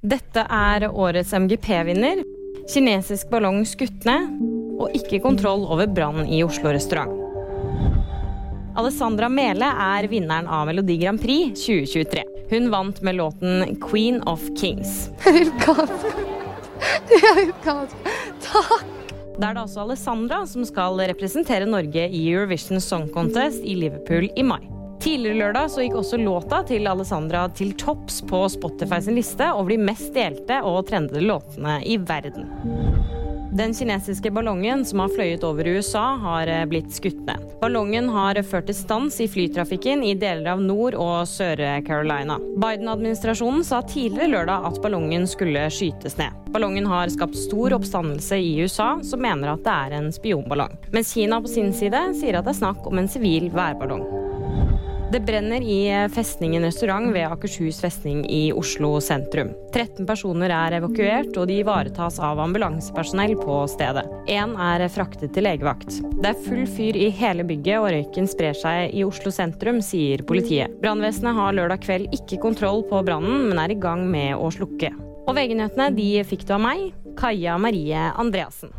Dette er årets MGP-vinner. Kinesisk ballong skutt ned. Og ikke kontroll over brann i Oslo restaurant. Alessandra Mele er vinneren av Melodi Grand Prix 2023. Hun vant med låten 'Queen of Kings'. Jeg vil ganske Jeg vil ganske Takk! Da er det altså Alessandra som skal representere Norge i Eurovision Song Contest i Liverpool i mai. Tidligere lørdag så gikk også låta til Alessandra til topps på Spotify sin liste over de mest delte og trendede låtene i verden. Den kinesiske ballongen som har fløyet over USA, har eh, blitt skutt ned. Ballongen har ført til stans i flytrafikken i deler av Nord- og Sør-Carolina. Biden-administrasjonen sa tidligere lørdag at ballongen skulle skytes ned. Ballongen har skapt stor oppstandelse i USA, som mener at det er en spionballong. Mens Kina på sin side sier at det er snakk om en sivil værballong. Det brenner i Festningen restaurant ved Akershus festning i Oslo sentrum. 13 personer er evakuert, og de ivaretas av ambulansepersonell på stedet. Én er fraktet til legevakt. Det er full fyr i hele bygget, og røyken sprer seg i Oslo sentrum, sier politiet. Brannvesenet har lørdag kveld ikke kontroll på brannen, men er i gang med å slukke. Og VG-nyhetene de fikk du av meg, Kaja Marie Andreassen.